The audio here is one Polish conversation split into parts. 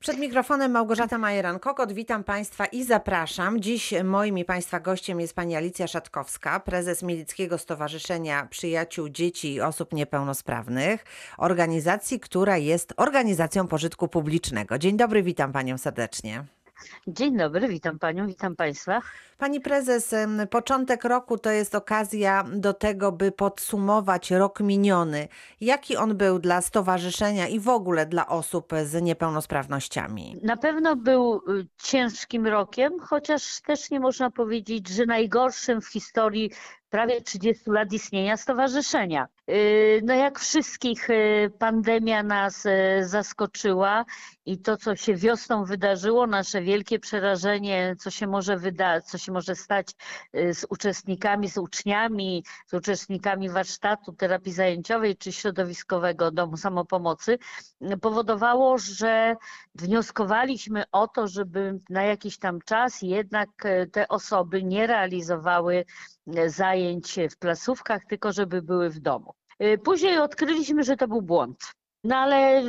Przed mikrofonem Małgorzata Majeran-Kokot. Witam Państwa i zapraszam. Dziś moim i Państwa gościem jest pani Alicja Szatkowska, prezes Milickiego Stowarzyszenia Przyjaciół Dzieci i Osób Niepełnosprawnych, organizacji, która jest organizacją pożytku publicznego. Dzień dobry, witam Panią serdecznie. Dzień dobry, witam panią, witam państwa. Pani prezes, początek roku to jest okazja do tego, by podsumować rok miniony. Jaki on był dla stowarzyszenia i w ogóle dla osób z niepełnosprawnościami? Na pewno był y, ciężkim rokiem, chociaż też nie można powiedzieć, że najgorszym w historii prawie 30 lat istnienia stowarzyszenia. Y, No jak wszystkich y, pandemia nas zaskoczyła i to, co się wiosną wydarzyło, nasze wielkie przerażenie, co się może wyda, co się może stać y, z uczestnikami, z uczniami, z uczestnikami warsztatu terapii zajęciowej czy środowiskowego domu samopomocy, y, powodowało, że wnioskowaliśmy o to, żeby na jakiś tam czas jednak y, te osoby nie realizowały zajęć w placówkach, tylko żeby były w domu. Później odkryliśmy, że to był błąd. No ale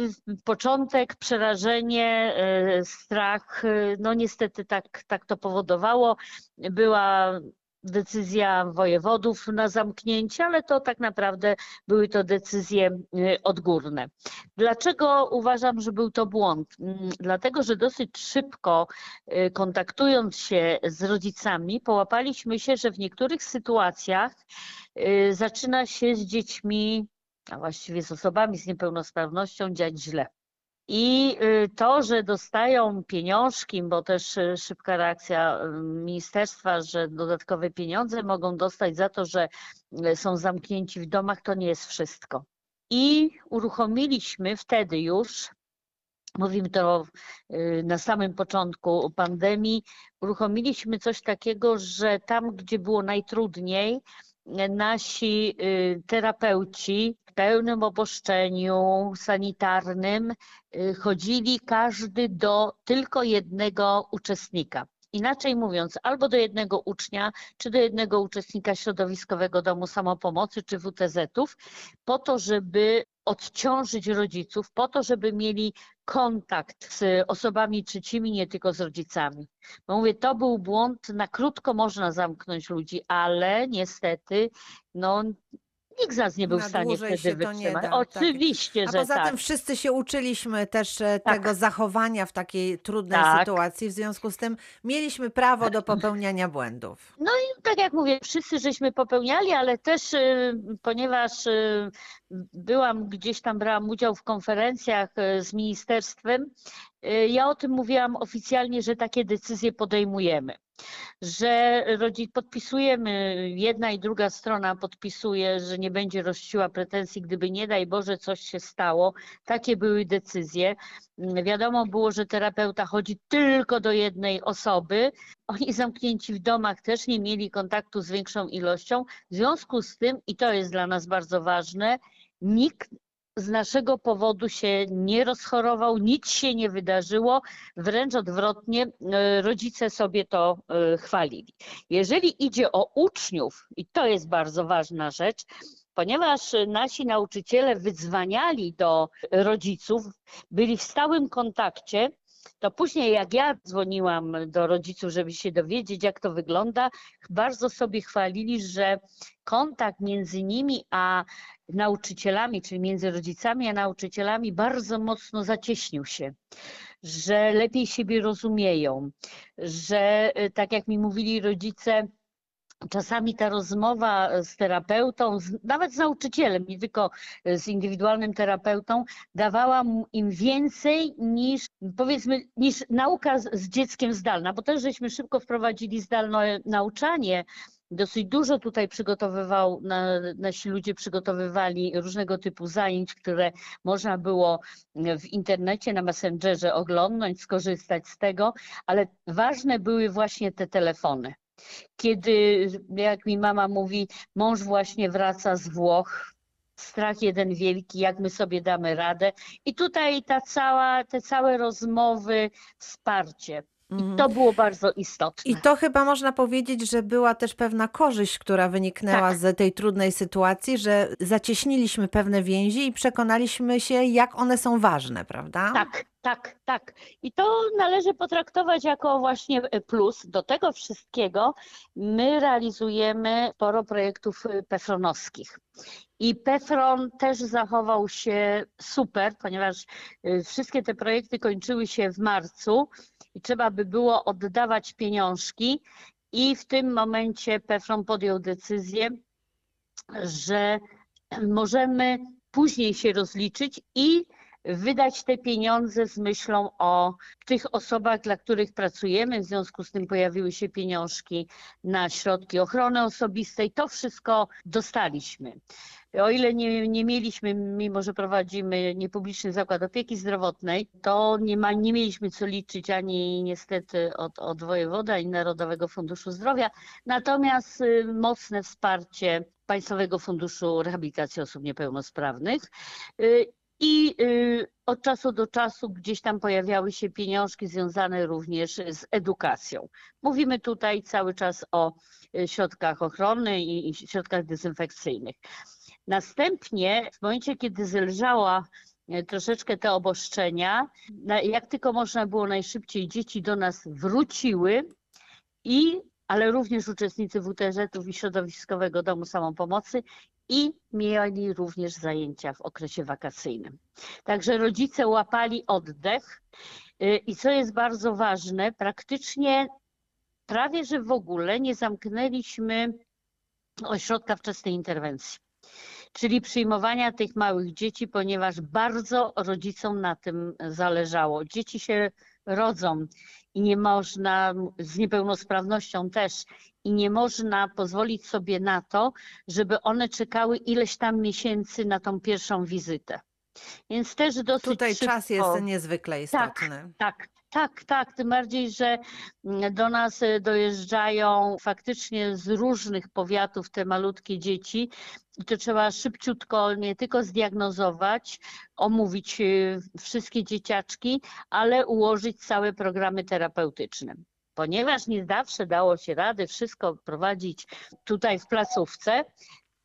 początek, przerażenie, y, strach, y, no niestety tak, tak to powodowało. Była decyzja wojewodów na zamknięcie, ale to tak naprawdę były to decyzje y, odgórne. Dlaczego uważam, że był to błąd? Mm, Dlatego, że dosyć szybko kontaktując się z rodzicami, połapaliśmy się, że w niektórych sytuacjach zaczyna się z dziećmi, a właściwie z osobami z niepełnosprawnością dziać źle. I y, to, że dostają pieniążki, bo też y, szybka reakcja y, ministerstwa, że dodatkowe pieniądze mogą dostać za to, że są zamknięci w domach, to nie jest wszystko. I uruchomiliśmy wtedy już, mówimy to na samym początku pandemii, uruchomiliśmy coś takiego, że tam, gdzie było najtrudniej, nasi y, terapeuci w pełnym oboszczeniu sanitarnym y, chodzili każdy do tylko jednego uczestnika. Inaczej mówiąc, albo do jednego ucznia, czy do jednego uczestnika środowiskowego domu samopomocy, czy WTZ-ów, po to, żeby odciążyć rodziców, po to, żeby mieli kontakt z osobami trzecimi, nie tylko z rodzicami. Bo mówię, to był błąd, na krótko można zamknąć ludzi, ale niestety, no, nikt z nas nie był w stanie wtedy wytrzymać. da, tak. Oczywiście, A że poza tak. tym wszyscy się uczyliśmy też e, Tak. tego zachowania w takiej trudnej Tak. sytuacji. W związku z tym mieliśmy prawo do popełniania błędów. No i tak jak mówię, wszyscy żeśmy popełniali, ale też y, ponieważ y, byłam gdzieś tam, brałam udział w konferencjach y, z ministerstwem, ja o tym mówiłam oficjalnie, że takie decyzje podejmujemy. Że rodzi, podpisujemy, jedna i druga strona podpisuje, że nie będzie rościła pretensji, gdyby nie daj Boże coś się stało. Takie były decyzje. Wiadomo było, że terapeuta chodzi tylko do jednej osoby. Oni zamknięci w domach też nie mieli kontaktu z większą ilością. W związku z tym, i to jest dla nas bardzo ważne, nikt z naszego powodu się nie rozchorował, nic się nie wydarzyło, wręcz odwrotnie, e, rodzice sobie to e, chwalili. Jeżeli idzie o uczniów, i to jest bardzo ważna rzecz, ponieważ nasi nauczyciele wydzwaniali do rodziców, byli w stałym kontakcie, to później jak ja dzwoniłam do rodziców, żeby się dowiedzieć, jak to wygląda, bardzo sobie chwalili, że kontakt między nimi a nauczycielami, czyli między rodzicami a nauczycielami bardzo mocno zacieśnił się, że lepiej siebie rozumieją, że y, tak jak mi mówili rodzice, Czasami ta rozmowa z terapeutą, nawet z nauczycielem, nie tylko z indywidualnym terapeutą, dawała im więcej niż, powiedzmy, niż nauka z dzieckiem zdalna, bo też żeśmy szybko wprowadzili zdalne nauczanie. Dosyć dużo tutaj przygotowywał, na, nasi ludzie przygotowywali różnego typu zajęć, które można było w internecie, na Messengerze oglądnąć, skorzystać z tego, ale ważne były właśnie te telefony kiedy, jak mi mama mówi, mąż właśnie wraca z Włoch, strach jeden wielki, jak my sobie damy radę. I tutaj ta cała, te całe rozmowy, wsparcie. I Mhm. to było bardzo istotne. I to chyba można powiedzieć, że była też pewna korzyść, która wyniknęła Tak. z tej trudnej sytuacji, że zacieśniliśmy pewne więzi i przekonaliśmy się, jak one są ważne, prawda? Tak, Tak, tak. I to należy potraktować jako właśnie plus. Do tego wszystkiego my realizujemy sporo projektów pefronowskich. I Pefron też zachował się super, ponieważ y, wszystkie te projekty kończyły się w marcu i trzeba by było oddawać pieniążki. I w tym momencie Pefron podjął decyzję, że możemy później się rozliczyć i wydać te pieniądze z myślą o tych osobach, dla których pracujemy. W związku z tym pojawiły się pieniążki na środki ochrony osobistej. To wszystko dostaliśmy. O ile nie, nie mieliśmy, mimo że prowadzimy niepubliczny zakład opieki zdrowotnej, to nie, ma, nie mieliśmy co liczyć ani niestety od, od wojewoda i Narodowego Funduszu Zdrowia. Natomiast y, mocne wsparcie Państwowego Funduszu Rehabilitacji Osób Niepełnosprawnych y, i y, od czasu do czasu gdzieś tam pojawiały się pieniążki związane również z edukacją. Mówimy tutaj cały czas o y, środkach ochrony i środkach dezynfekcyjnych. Następnie, w momencie, kiedy zelżała y, troszeczkę te obostrzenia, jak tylko można było najszybciej, dzieci do nas wróciły i ale również uczestnicy WTZ-ów i Środowiskowego Domu Samopomocy i mieli również zajęcia w okresie wakacyjnym. Także rodzice łapali oddech y, i co jest bardzo ważne, praktycznie prawie że w ogóle nie zamknęliśmy ośrodka wczesnej interwencji, czyli przyjmowania tych małych dzieci, ponieważ bardzo rodzicom na tym zależało. Dzieci się rodzą i nie można, z niepełnosprawnością też, i nie można pozwolić sobie na to, żeby one czekały ileś tam miesięcy na tą pierwszą wizytę. Więc też dosyć Tutaj szybko, czas jest niezwykle istotny. tak, tak, tak, tym bardziej, że mm, do nas e, dojeżdżają faktycznie z różnych powiatów te malutkie dzieci i to trzeba szybciutko nie tylko zdiagnozować, omówić e, wszystkie dzieciaczki, ale ułożyć całe programy terapeutyczne. Ponieważ nie zawsze dało się rady wszystko prowadzić tutaj w placówce,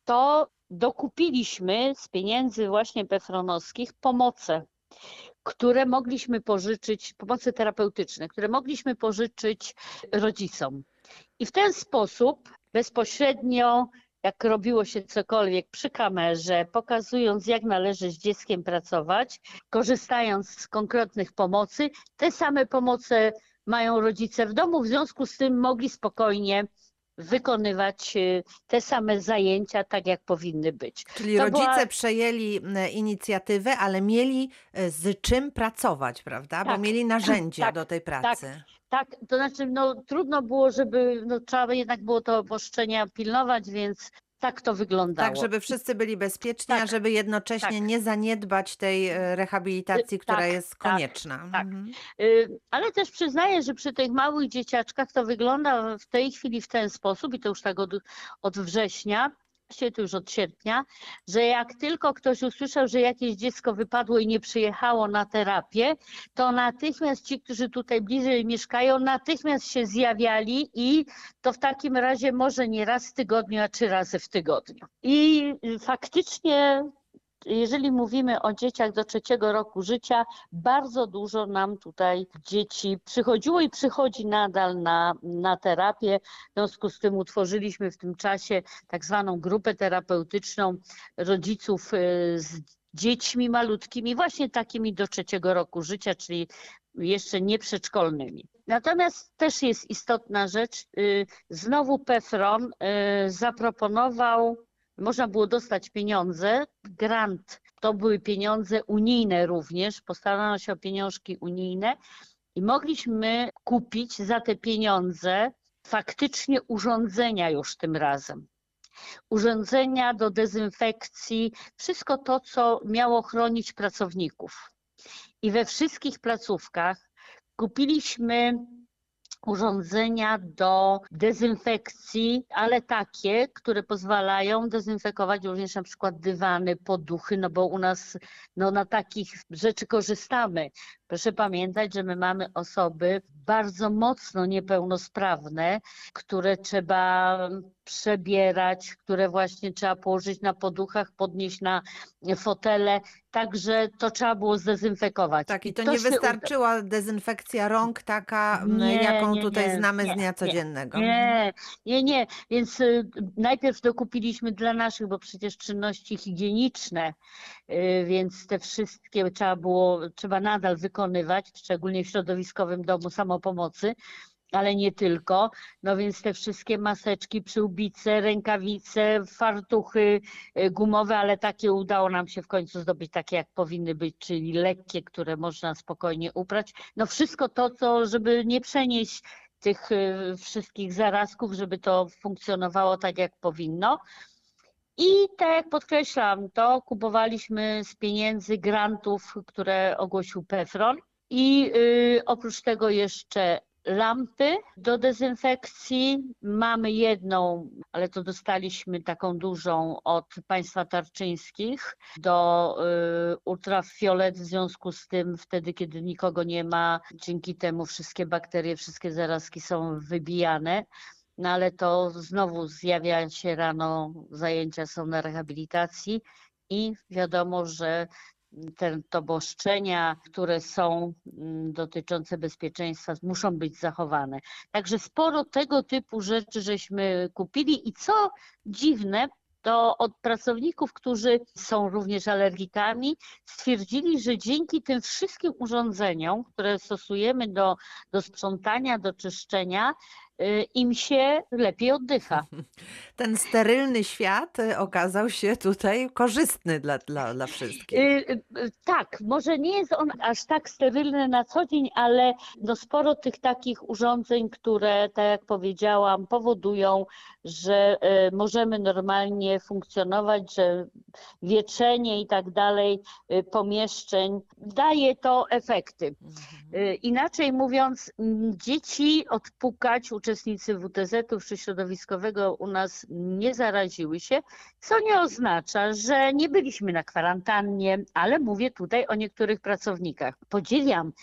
to dokupiliśmy z pieniędzy właśnie pefronowskich pomoce, które mogliśmy pożyczyć, pomoce terapeutyczne, które mogliśmy pożyczyć rodzicom. I w ten sposób bezpośrednio jak robiło się cokolwiek przy kamerze, pokazując, jak należy z dzieckiem pracować, korzystając z konkretnych pomocy, te same pomoce mają rodzice w domu, w związku z tym mogli spokojnie wykonywać y, te same zajęcia tak, jak powinny być. Czyli to rodzice była... przejęli inicjatywę, ale mieli e, z czym pracować, prawda? Tak, Bo mieli narzędzia tak, do tej tak. pracy. Tak, tak, to znaczy no, trudno było, żeby, no, trzeba jednak było to obostrzenia pilnować, więc tak to wyglądało. Tak, żeby wszyscy byli bezpieczni, tak, a żeby jednocześnie tak. nie zaniedbać tej e, rehabilitacji, y, która tak, jest tak, konieczna. Tak. Mhm. Y, ale też przyznaję, że przy tych małych dzieciaczkach to wygląda w tej chwili w ten sposób, i to już tak od, od września, to już od sierpnia, że jak tylko ktoś usłyszał, że jakieś dziecko wypadło i nie przyjechało na terapię, to natychmiast ci, którzy tutaj bliżej mieszkają, natychmiast się zjawiali i to w takim razie może nie raz w tygodniu, a trzy razy w tygodniu. I faktycznie jeżeli mówimy o dzieciach do trzeciego roku życia, bardzo dużo nam tutaj dzieci przychodziło i przychodzi nadal na, na terapię. W związku z tym utworzyliśmy w tym czasie tak zwaną grupę terapeutyczną rodziców y, z dziećmi malutkimi, właśnie takimi do trzeciego roku życia, czyli jeszcze nie przedszkolnymi. Natomiast też jest istotna rzecz, y, znowu PEFRON y, zaproponował można było dostać pieniądze, grant to były pieniądze unijne również, postarano się o pieniążki unijne i mogliśmy kupić za te pieniądze faktycznie urządzenia już tym razem. Urządzenia do dezynfekcji, wszystko to, co miało chronić pracowników. I we wszystkich placówkach kupiliśmy urządzenia do dezynfekcji, ale takie, które pozwalają dezynfekować również na przykład dywany, poduchy, no bo u nas no, na takich rzeczy korzystamy. Proszę pamiętać, że my mamy osoby bardzo mocno niepełnosprawne, które trzeba przebierać, które właśnie trzeba położyć na poduchach, podnieść na fotele, także to trzeba było zdezynfekować. Tak, i to, to nie wystarczyła dezynfekcja rąk taka, Nie, jaką nie, tutaj nie, znamy z dnia codziennego. Nie, nie, nie. Więc y, najpierw dokupiliśmy dla naszych, bo przecież czynności higieniczne, y, więc te wszystkie trzeba było, trzeba nadal wykonywać, szczególnie w środowiskowym domu samopomocy. Ale nie tylko. No więc te wszystkie maseczki, przyłbice, rękawice, fartuchy y, gumowe, ale takie udało nam się w końcu zdobyć takie, jak powinny być, czyli lekkie, które można spokojnie uprać. No wszystko to, co, żeby nie przenieść tych y, wszystkich zarazków, żeby to funkcjonowało tak, jak powinno. I tak jak podkreślam, to kupowaliśmy z pieniędzy grantów, które ogłosił PEFRON. I y, oprócz tego jeszcze lampy do dezynfekcji. Mamy jedną, ale to dostaliśmy taką dużą od państwa tarczyńskich do y, ultrafiolet w związku z tym wtedy, kiedy nikogo nie ma, dzięki temu wszystkie bakterie, wszystkie zarazki są wybijane. No ale to znowu zjawia się rano, zajęcia są na rehabilitacji i wiadomo, że te toboszczenia, które są mm, dotyczące bezpieczeństwa, muszą być zachowane. Także sporo tego typu rzeczy żeśmy kupili i co dziwne, to od pracowników, którzy są również alergikami, stwierdzili, że dzięki tym wszystkim urządzeniom, które stosujemy do, do sprzątania, do czyszczenia, im się lepiej oddycha. Ten sterylny świat y, okazał się tutaj korzystny dla, dla, dla wszystkich. Y, y, y, Tak, może nie jest on aż tak sterylny na co dzień, ale no sporo tych takich urządzeń, które, tak jak powiedziałam, powodują, że y, możemy normalnie funkcjonować, że wietrzenie i tak dalej y, pomieszczeń daje to efekty. Y, Inaczej mówiąc, dzieci odpukać, uczestnicy WTZ-u czy środowiskowego u nas nie zaraziły się, co nie oznacza, że nie byliśmy na kwarantannie, ale mówię tutaj o niektórych pracownikach. Podziwiam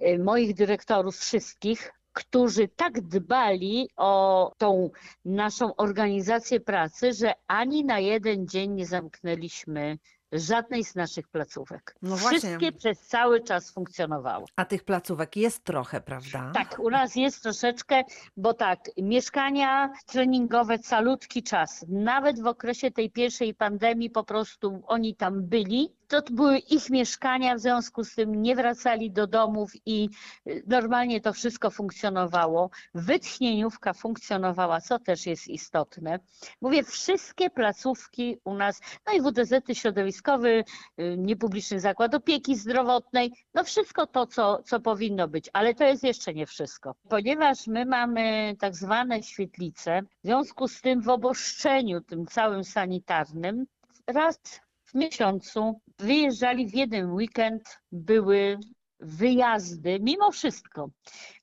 y, moich dyrektorów wszystkich, którzy tak dbali o tą naszą organizację pracy, że ani na jeden dzień nie zamknęliśmy żadnej z naszych placówek. No. Wszystkie przez cały czas funkcjonowały. A tych placówek jest trochę, prawda? Tak, u nas jest troszeczkę, bo tak, mieszkania treningowe calutki czas. Nawet w okresie tej pierwszej pandemii po prostu oni tam byli. To były ich mieszkania, w związku z tym nie wracali do domów i y, normalnie to wszystko funkcjonowało. Wytchnieniówka funkcjonowała, co też jest istotne. Mówię, wszystkie placówki u nas, no i WDZ-y środowiskowy, y, niepubliczny zakład opieki zdrowotnej, no wszystko to, co, co powinno być, ale to jest jeszcze nie wszystko. Ponieważ my mamy tak zwane świetlice, w związku z tym w oboszczeniu tym całym sanitarnym raz w miesiącu wyjeżdżali w jeden weekend, były wyjazdy, mimo wszystko,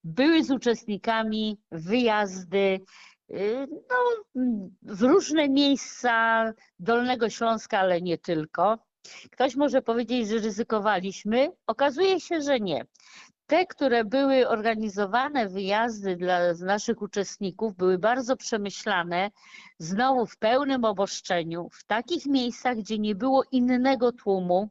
były z uczestnikami wyjazdy y, no, w różne miejsca Dolnego Śląska, ale nie tylko. Ktoś może powiedzieć, że ryzykowaliśmy. Okazuje się, że nie. Te, które były organizowane wyjazdy dla naszych uczestników, były bardzo przemyślane, znowu w pełnym oboszczeniu, w takich miejscach, gdzie nie było innego tłumu.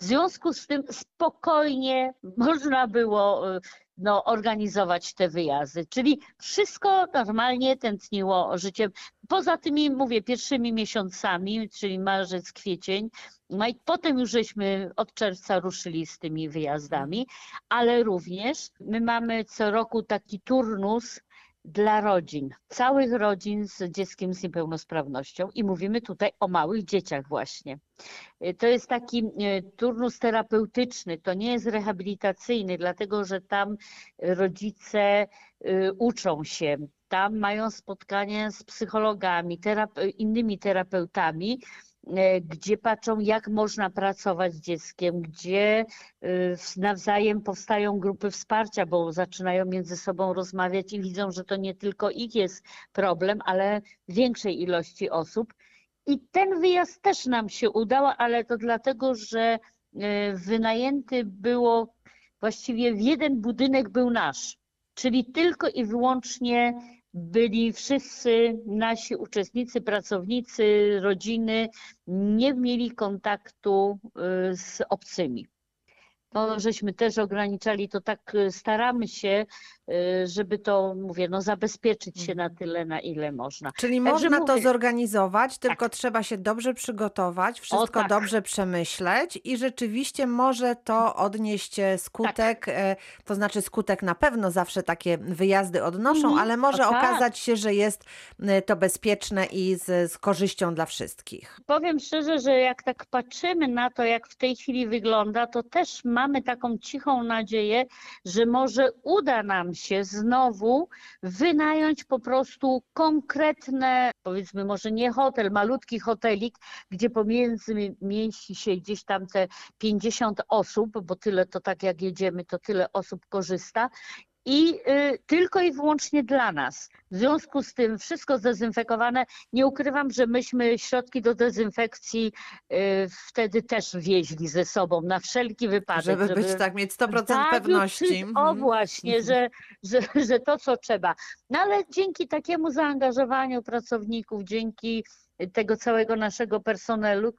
W związku z tym spokojnie można było y, no, organizować te wyjazdy. Czyli wszystko normalnie tętniło życiem. Poza tymi, mówię, pierwszymi miesiącami, czyli marzec, kwiecień, no i potem już żeśmy od czerwca ruszyli z tymi wyjazdami, ale również my mamy co roku taki turnus dla rodzin, całych rodzin z dzieckiem z niepełnosprawnością i mówimy tutaj o małych dzieciach właśnie. Y, To jest taki y, turnus terapeutyczny, to nie jest rehabilitacyjny, dlatego że tam rodzice y, uczą się, tam mają spotkania z psychologami, terap- innymi terapeutami, gdzie patrzą, jak można pracować z dzieckiem, gdzie y, nawzajem powstają grupy wsparcia, bo zaczynają między sobą rozmawiać i widzą, że to nie tylko ich jest problem, ale większej ilości osób. I ten wyjazd też nam się udał, ale to dlatego, że y, wynajęty było właściwie w jeden budynek był nasz, czyli tylko i wyłącznie byli wszyscy nasi uczestnicy, pracownicy, rodziny, nie mieli kontaktu y, z obcymi. To żeśmy też ograniczali, to tak y, staramy się, żeby to, mówię, no zabezpieczyć się na tyle, na ile można. Czyli Także można to mówię- zorganizować, tylko trzeba się dobrze przygotować, wszystko tak. dobrze przemyśleć i rzeczywiście może to odnieść e, skutek, e, to znaczy skutek na pewno zawsze takie wyjazdy odnoszą, Mhm. ale może O tak. okazać się, że jest e, to bezpieczne i z, z korzyścią dla wszystkich. Powiem szczerze, że jak tak patrzymy na to, jak w tej chwili wygląda, to też mamy taką cichą nadzieję, że może uda nam się znowu wynająć po prostu konkretne, powiedzmy może nie hotel, malutki hotelik, gdzie pomiędzy mieści się gdzieś tam te 50 osób, bo tyle to tak jak jedziemy, to tyle osób korzysta. I y, tylko i wyłącznie dla nas. W związku z tym wszystko zdezynfekowane. Nie ukrywam, że myśmy środki do dezynfekcji y, wtedy też wieźli ze sobą na wszelki wypadek. Żeby, być tak, mieć 100% zawiódł pewności. wszystko- O Mhm. właśnie, że, że, że to co trzeba. No ale dzięki takiemu zaangażowaniu pracowników, dzięki tego całego naszego personelu,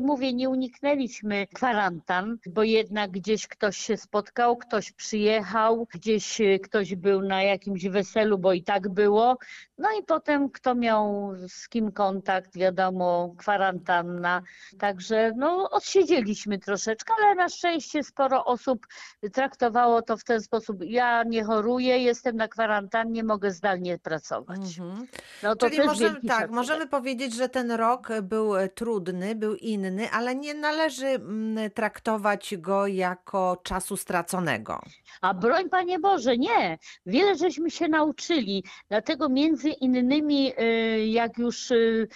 mówię, nie uniknęliśmy kwarantan, bo jednak gdzieś ktoś się spotkał, ktoś przyjechał, gdzieś y, ktoś był na jakimś weselu, bo i tak było. No i potem kto miał z kim kontakt, wiadomo, kwarantanna. Także no odsiedzieliśmy troszeczkę, ale na szczęście sporo osób traktowało to w ten sposób. Ja nie choruję, jestem na kwarantannie, mogę zdalnie pracować. Mhm. No to Czyli też możemy, tak, szacunek. możemy powiedzieć, że ten rok był e, trudny, był inny, ale nie należy mm, traktować go jako czasu straconego. A broń Panie Boże, nie. Wiele żeśmy się nauczyli. Dlatego między innymi, y, jak już y,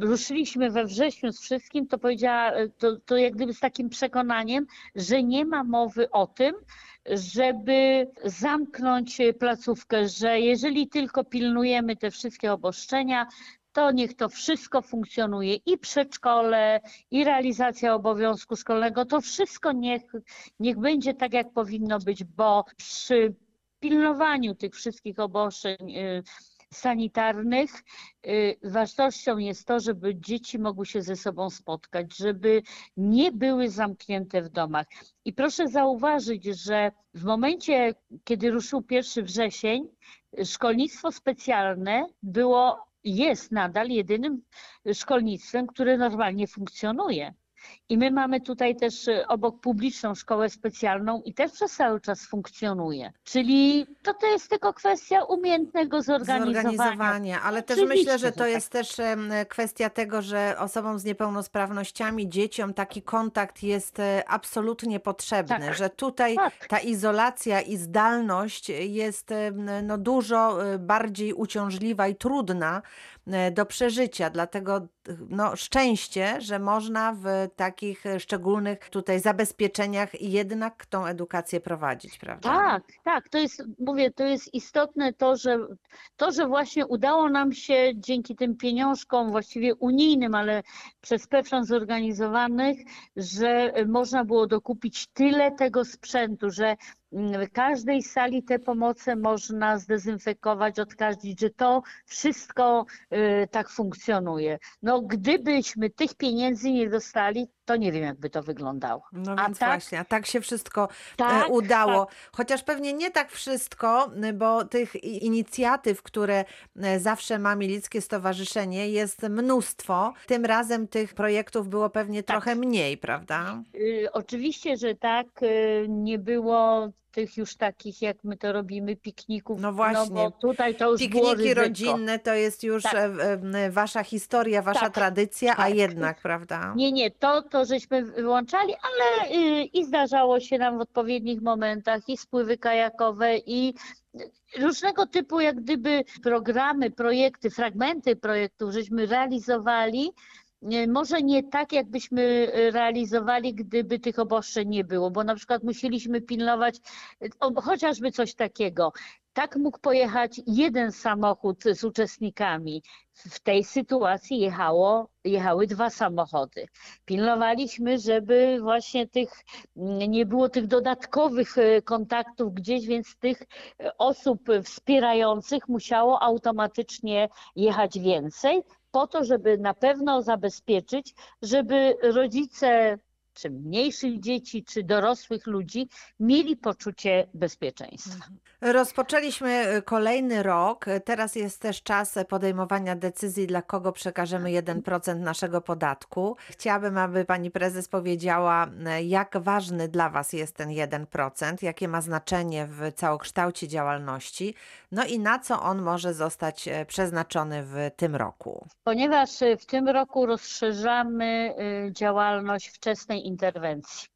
ruszyliśmy we wrześniu z wszystkim, to powiedziała, y, to, to jak gdyby z takim przekonaniem, że nie ma mowy o tym, żeby zamknąć placówkę, że jeżeli tylko pilnujemy te wszystkie obostrzenia, to niech to wszystko funkcjonuje i przedszkole, i realizacja obowiązku szkolnego, to wszystko niech niech będzie tak, jak powinno być, bo przy pilnowaniu tych wszystkich obostrzeń y, sanitarnych y, ważnością jest to, żeby dzieci mogły się ze sobą spotkać, żeby nie były zamknięte w domach. I proszę zauważyć, że w momencie, kiedy ruszył 1 wrzesień, szkolnictwo specjalne było, jest nadal jedynym szkolnictwem, które normalnie funkcjonuje. I my mamy tutaj też y, obok publiczną szkołę specjalną i też przez cały czas funkcjonuje. Czyli to, to jest tylko kwestia umiejętnego zorganizowania. Zorganizowania, ale też Oczywiście, myślę, że to tak. jest też kwestia tego, że osobom z niepełnosprawnościami, dzieciom taki kontakt jest e, absolutnie potrzebny, Tak. że tutaj Tak. ta izolacja i zdalność jest no, dużo e, bardziej uciążliwa i trudna e, do przeżycia, dlatego no, szczęście, że można w takich szczególnych tutaj zabezpieczeniach jednak tą edukację prowadzić, prawda? Tak, tak, to jest, mówię, to jest istotne to, że to, że właśnie udało nam się dzięki tym pieniążkom właściwie unijnym, ale przez PEFRON zorganizowanych, że można było dokupić tyle tego sprzętu, że w każdej sali te pomoce można zdezynfekować, odkaździć, że to wszystko y, tak funkcjonuje. No gdybyśmy tych pieniędzy nie dostali, to nie wiem, jakby to wyglądało. No A więc tak? właśnie, a tak się wszystko e, Tak, udało. Chociaż pewnie nie tak wszystko, y, bo tych inicjatyw, które e, zawsze ma Milickie Stowarzyszenie jest mnóstwo. Tym razem tych projektów było pewnie Tak. trochę mniej, prawda? Y, Oczywiście, że tak, y, nie było tych już takich, jak my to robimy, pikników. No właśnie. bo tutaj to już było Pikniki ryzyko. rodzinne to jest już Tak. e, e, wasza historia, wasza Tak, tradycja, a tak. jednak, prawda? Nie, nie, to, to żeśmy wyłączali, ale y, i zdarzało się nam w odpowiednich momentach i spływy kajakowe i różnego typu jak gdyby programy, projekty, fragmenty projektów żeśmy realizowali może nie tak, jakbyśmy realizowali, gdyby tych obostrzeń nie było, bo na przykład musieliśmy pilnować chociażby coś takiego. Tak mógł pojechać jeden samochód z uczestnikami. W tej sytuacji jechało, jechały dwa samochody. Pilnowaliśmy, żeby właśnie tych nie było tych dodatkowych e, kontaktów gdzieś, więc tych e, osób wspierających musiało automatycznie jechać więcej, po to, żeby na pewno zabezpieczyć, żeby rodzice czy mniejszych dzieci, czy dorosłych ludzi mieli poczucie bezpieczeństwa. Rozpoczęliśmy y, kolejny rok. Teraz jest też czas podejmowania decyzji, dla kogo przekażemy 1% naszego podatku. Chciałabym, aby pani prezes powiedziała, y, jak ważny dla was jest ten 1%, jakie ma znaczenie w całokształcie działalności, no i na co on może zostać y, przeznaczony w tym roku. Ponieważ w tym roku rozszerzamy działalność wczesnej interwencji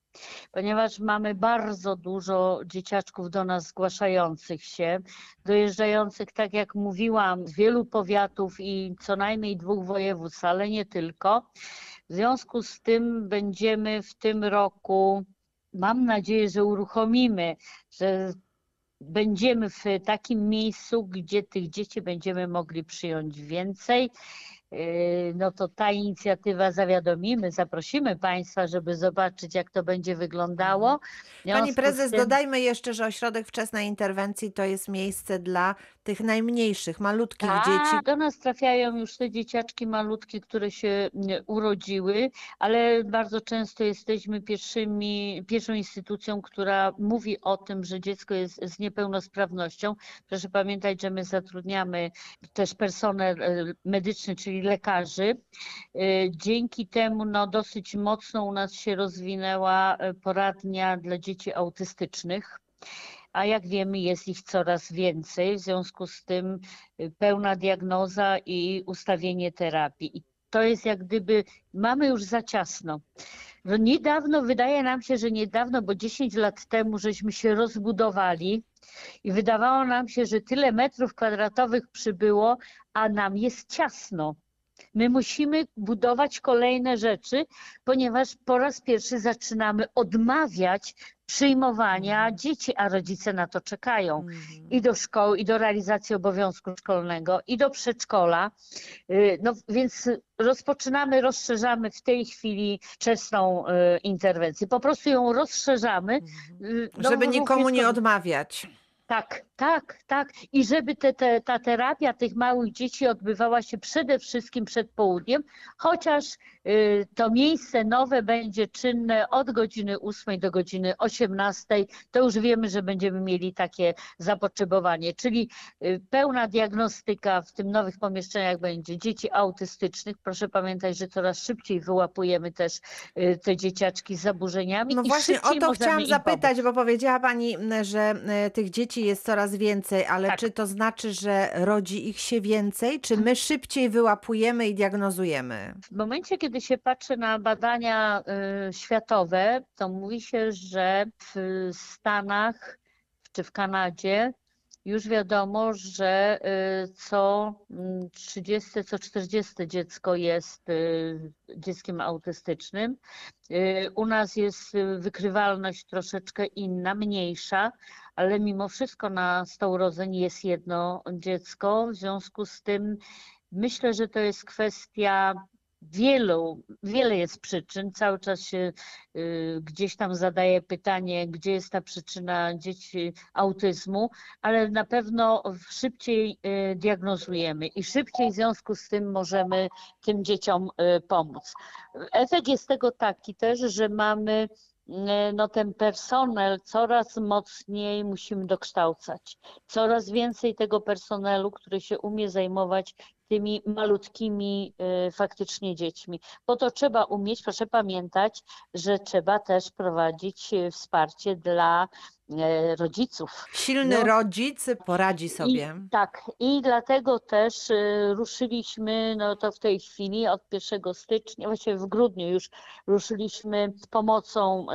ponieważ mamy bardzo dużo dzieciaczków do nas zgłaszających się, dojeżdżających, tak jak mówiłam, z wielu powiatów i co najmniej dwóch województw, ale nie tylko. W związku z tym będziemy w tym roku, mam nadzieję, że uruchomimy, że będziemy w takim miejscu, gdzie tych dzieci będziemy mogli przyjąć więcej no to ta inicjatywa zawiadomimy, zaprosimy Państwa, żeby zobaczyć, jak to będzie wyglądało. Pani prezes, tym... dodajmy jeszcze, że ośrodek wczesnej interwencji to jest miejsce dla tych najmniejszych, malutkich tak, dzieci. Do nas trafiają już te dzieciaczki malutkie, które się urodziły, ale bardzo często jesteśmy pierwszymi, pierwszą instytucją, która mówi o tym, że dziecko jest z niepełnosprawnością. Proszę pamiętać, że my zatrudniamy też personel e, medyczny, czyli lekarzy. E, dzięki temu no, dosyć mocno u nas się rozwinęła e, poradnia dla dzieci autystycznych a jak wiemy jest ich coraz więcej, w związku z tym y, pełna diagnoza i ustawienie terapii. I to jest jak gdyby mamy już za ciasno. No niedawno, wydaje nam się, że niedawno, bo 10 lat temu żeśmy się rozbudowali i wydawało nam się, że tyle metrów kwadratowych przybyło, a nam jest ciasno. My musimy budować kolejne rzeczy, ponieważ po raz pierwszy zaczynamy odmawiać przyjmowania mhm. dzieci, a rodzice na to czekają. Mhm. I do szkoły, i do realizacji obowiązku szkolnego, i do przedszkola. Y, no więc rozpoczynamy, rozszerzamy w tej chwili wczesną y, interwencję. Po prostu ją rozszerzamy. Mhm. Y, no, Żeby nikomu nie odmawiać. Tak, tak, tak. I żeby te, te, ta terapia tych małych dzieci odbywała się przede wszystkim przed południem, chociaż to miejsce nowe będzie czynne od godziny 8 do godziny 18. To już wiemy, że będziemy mieli takie zapotrzebowanie, czyli y, pełna diagnostyka w tym nowych pomieszczeniach będzie dzieci autystycznych. Proszę pamiętać, że coraz szybciej wyłapujemy też y, te dzieciaczki z zaburzeniami. No właśnie o to chciałam zapytać, bo powiedziała Pani, że tych dzieci jest coraz więcej, ale tak. czy to znaczy, że rodzi ich się więcej, czy my szybciej wyłapujemy i diagnozujemy? W momencie, kiedy się patrzy na badania y, światowe, to mówi się, że w Stanach czy w Kanadzie już wiadomo, że y, co 30, mm, co 40 dziecko jest y, dzieckiem autystycznym. U nas jest wykrywalność troszeczkę inna, mniejsza, ale mimo wszystko na 100 urodzeń jest jedno dziecko. W związku z tym myślę, że to jest kwestia wielu, wiele jest przyczyn. Cały czas się y, gdzieś tam zadaje pytanie, gdzie jest ta przyczyna dzieci autyzmu, ale na pewno szybciej y, diagnozujemy i szybciej w związku z tym możemy tym dzieciom y, pomóc. Efekt jest tego taki też, że mamy no ten personel coraz mocniej musimy dokształcać. Coraz więcej tego personelu, który się umie zajmować tymi malutkimi y, faktycznie dziećmi. Bo to trzeba umieć, proszę pamiętać, że trzeba też prowadzić y, wsparcie dla E, rodziców. Silny no, rodzic poradzi sobie. I, tak, i dlatego też ruszyliśmy, no to w tej chwili od 1 stycznia, właściwie w grudniu już ruszyliśmy z pomocą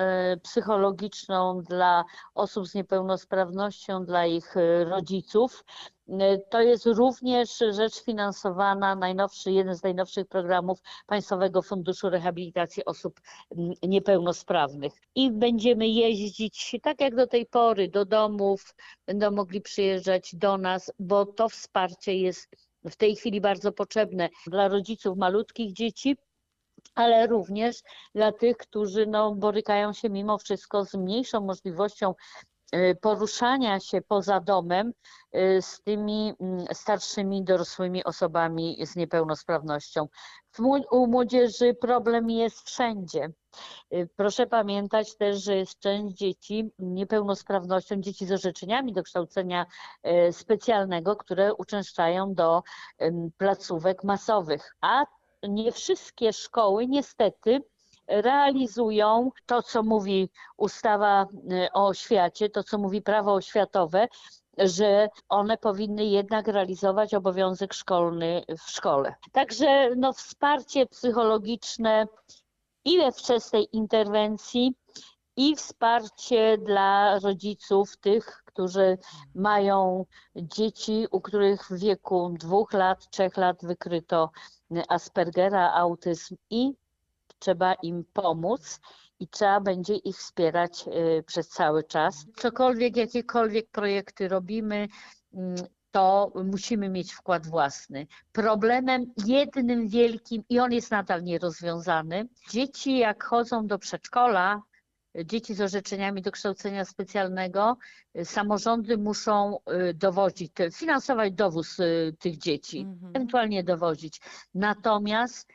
psychologiczną dla osób z niepełnosprawnością, dla ich rodziców. To jest również rzecz finansowana, najnowszy, jeden z najnowszych programów Państwowego Funduszu Rehabilitacji Osób mm, Niepełnosprawnych. I będziemy jeździć tak jak do tej pory do domów, będą mogli przyjeżdżać do nas, bo to wsparcie jest w tej chwili bardzo potrzebne dla rodziców malutkich dzieci, ale również dla tych, którzy no, borykają się mimo wszystko z mniejszą możliwością y, poruszania się poza domem y, z tymi mm, starszymi, dorosłymi osobami z niepełnosprawnością. U młodzieży problem jest wszędzie. Y, proszę pamiętać też, że jest część dzieci niepełnosprawnością, dzieci z orzeczeniami do kształcenia specjalnego, które uczęszczają do placówek masowych, a nie wszystkie szkoły niestety realizują to, co mówi ustawa y, o oświacie, to, co mówi prawo oświatowe, że one powinny jednak realizować obowiązek szkolny w szkole. Także no, wsparcie psychologiczne i we wczesnej interwencji, i wsparcie dla rodziców, tych, którzy mają dzieci, u których w wieku dwóch lat, trzech lat wykryto Aspergera, autyzm i trzeba im pomóc i trzeba będzie ich wspierać y, przez cały czas. Cokolwiek, jakiekolwiek projekty robimy, mm, to musimy mieć wkład własny. Problemem jednym wielkim, i on jest nadal nierozwiązany, dzieci jak chodzą do przedszkola, dzieci z orzeczeniami do kształcenia specjalnego, samorządy muszą y, dowodzić, finansować dowóz y, tych dzieci, mhm. ewentualnie dowozić. Natomiast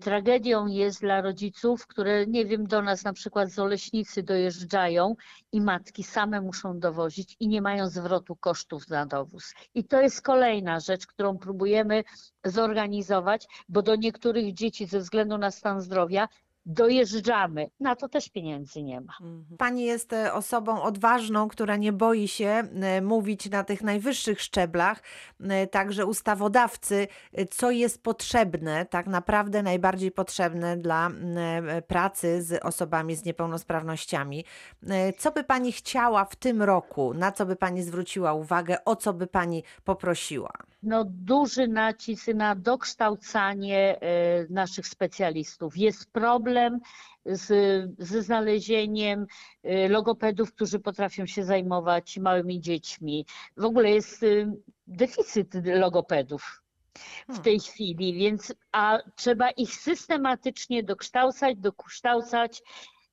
tragedią jest dla rodziców, które nie wiem, do nas na przykład z Oleśnicy dojeżdżają i matki same muszą dowozić i nie mają zwrotu kosztów za dowóz. I to jest kolejna rzecz, którą próbujemy zorganizować, bo do niektórych dzieci ze względu na stan zdrowia dojeżdżamy. Na to też pieniędzy nie ma. Mhm. Pani jest e, osobą odważną, która nie boi się e, mówić na tych najwyższych szczeblach, e, także ustawodawcy, co jest potrzebne, tak naprawdę najbardziej potrzebne dla pracy z osobami z niepełnosprawnościami. Co by Pani chciała w tym roku, na co by Pani zwróciła uwagę, o co by Pani poprosiła? no, duży nacisk na dokształcanie naszych specjalistów. Jest problem z, ze znalezieniem e, logopedów, którzy potrafią się zajmować małymi dziećmi. W ogóle jest e, deficyt logopedów w hmm. tej chwili, więc a trzeba ich systematycznie dokształcać, dokształcać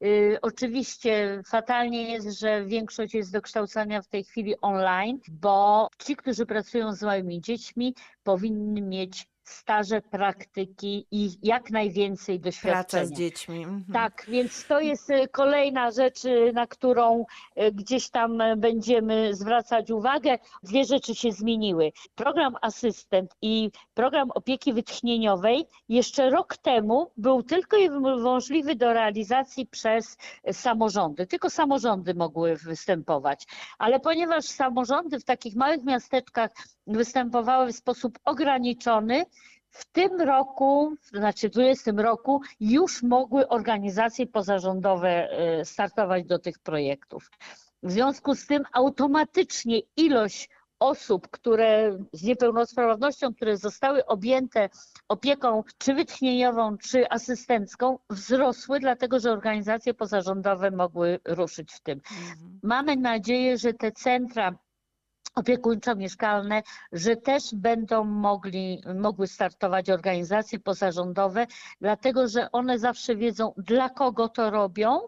Y, oczywiście fatalnie jest, że większość jest do kształcenia w tej chwili online, bo ci, którzy pracują z małymi dziećmi, powinni mieć staże, praktyki i jak najwięcej doświadczenia. Praca z dziećmi. Mhm. Tak, więc to jest y, kolejna rzecz, y, na którą y, gdzieś tam będziemy zwracać uwagę. Dwie rzeczy się zmieniły. Program Asystent i program opieki wytchnieniowej jeszcze rok temu był tylko i możliwy do realizacji przez samorządy. Tylko samorządy mogły występować. Ale ponieważ samorządy w takich małych miasteczkach występowały w sposób ograniczony, w tym roku, znaczy w 2020 roku już mogły organizacje pozarządowe e, startować do tych projektów. W związku z tym automatycznie ilość osób, które z niepełnosprawnością, które zostały objęte opieką czy wytchnieniową, czy asystencką, wzrosły, dlatego że organizacje pozarządowe mogły ruszyć w tym. Mhm. Mamy nadzieję, że te centra opiekuńczo-mieszkalne, że też będą mogli, mogły startować organizacje pozarządowe, dlatego że one zawsze wiedzą, dla kogo to robią,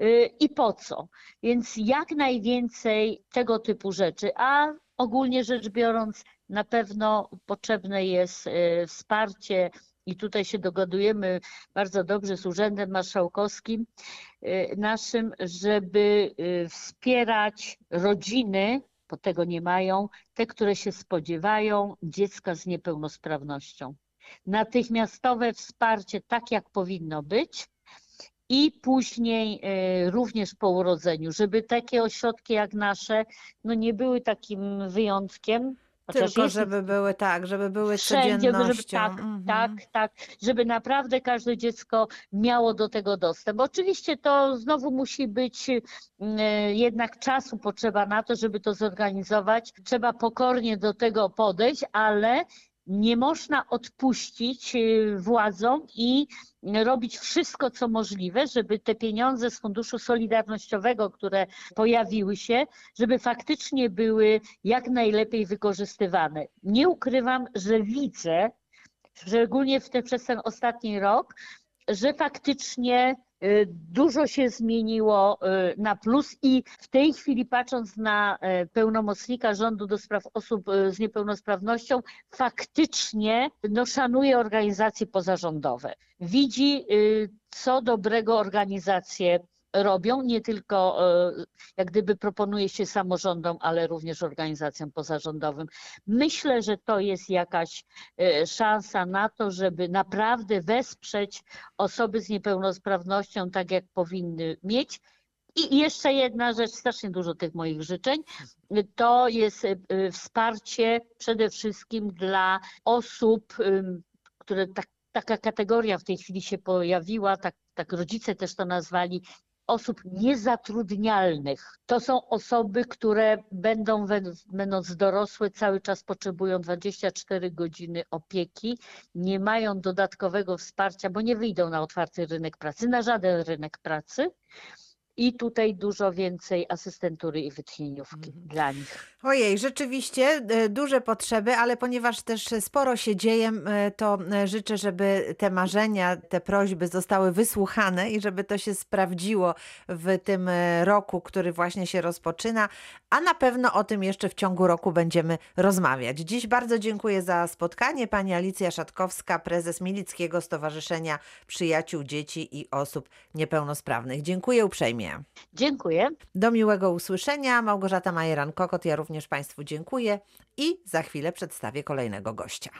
y, i po co. Więc jak najwięcej tego typu rzeczy, a ogólnie rzecz biorąc, na pewno potrzebne jest y, wsparcie i tutaj się dogadujemy bardzo dobrze z Urzędem Marszałkowskim y, naszym, żeby wspierać rodziny bo tego nie mają, te, które się spodziewają dziecka z niepełnosprawnością. Natychmiastowe wsparcie, tak jak powinno być, i później e, również po urodzeniu, żeby takie ośrodki jak nasze no nie były takim wyjątkiem, Chociaż Tylko jest żeby były tak, żeby były wszędzie, żeby codziennością. tak, Mhm. tak, tak, żeby naprawdę każde dziecko miało do tego dostęp. Oczywiście to znowu musi być mm, jednak czasu potrzeba na to, żeby to zorganizować. Trzeba pokornie do tego podejść, ale nie można odpuścić y, władzom i robić wszystko, co możliwe, żeby te pieniądze z Funduszu Solidarnościowego, które pojawiły się, żeby faktycznie były jak najlepiej wykorzystywane. Nie ukrywam, że widzę, szczególnie w te, przez ten ostatni rok, że faktycznie dużo się zmieniło y, na plus i w tej chwili patrząc na e, pełnomocnika rządu do spraw osób y, z niepełnosprawnością, faktycznie no, szanuje organizacje pozarządowe. Widzi, y, co dobrego organizacje robią, nie tylko e, jak gdyby proponuje się samorządom, ale również organizacjom pozarządowym. Myślę, że to jest jakaś e, szansa na to, żeby naprawdę wesprzeć osoby z niepełnosprawnością tak, jak powinny mieć. I jeszcze jedna rzecz, strasznie dużo tych moich życzeń, to jest e, wsparcie przede wszystkim dla osób, które tak, taka kategoria w tej chwili się pojawiła, tak, tak rodzice też to nazwali, osób niezatrudnialnych. To są osoby, które będą, będąc dorosłe, cały czas potrzebują 24 godziny opieki, nie mają dodatkowego wsparcia, bo nie wyjdą na otwarty rynek pracy, na żaden rynek pracy. I tutaj dużo więcej asystentury i wytchnieniówki Mhm. dla nich. Ojej, rzeczywiście e, duże potrzeby, ale ponieważ też sporo się dzieje, e, to e, życzę, żeby te marzenia, te prośby zostały wysłuchane i żeby to się sprawdziło w tym roku, który właśnie się rozpoczyna, a na pewno o tym jeszcze w ciągu roku będziemy rozmawiać. Dziś bardzo dziękuję za spotkanie. Pani Alicja Szatkowska, prezes Milickiego Stowarzyszenia Przyjaciół Dzieci i Osób Niepełnosprawnych. Dziękuję uprzejmie. Dziękuję. Do miłego usłyszenia. Małgorzata Majeran-Kokot, ja również Państwu dziękuję i za chwilę przedstawię kolejnego gościa.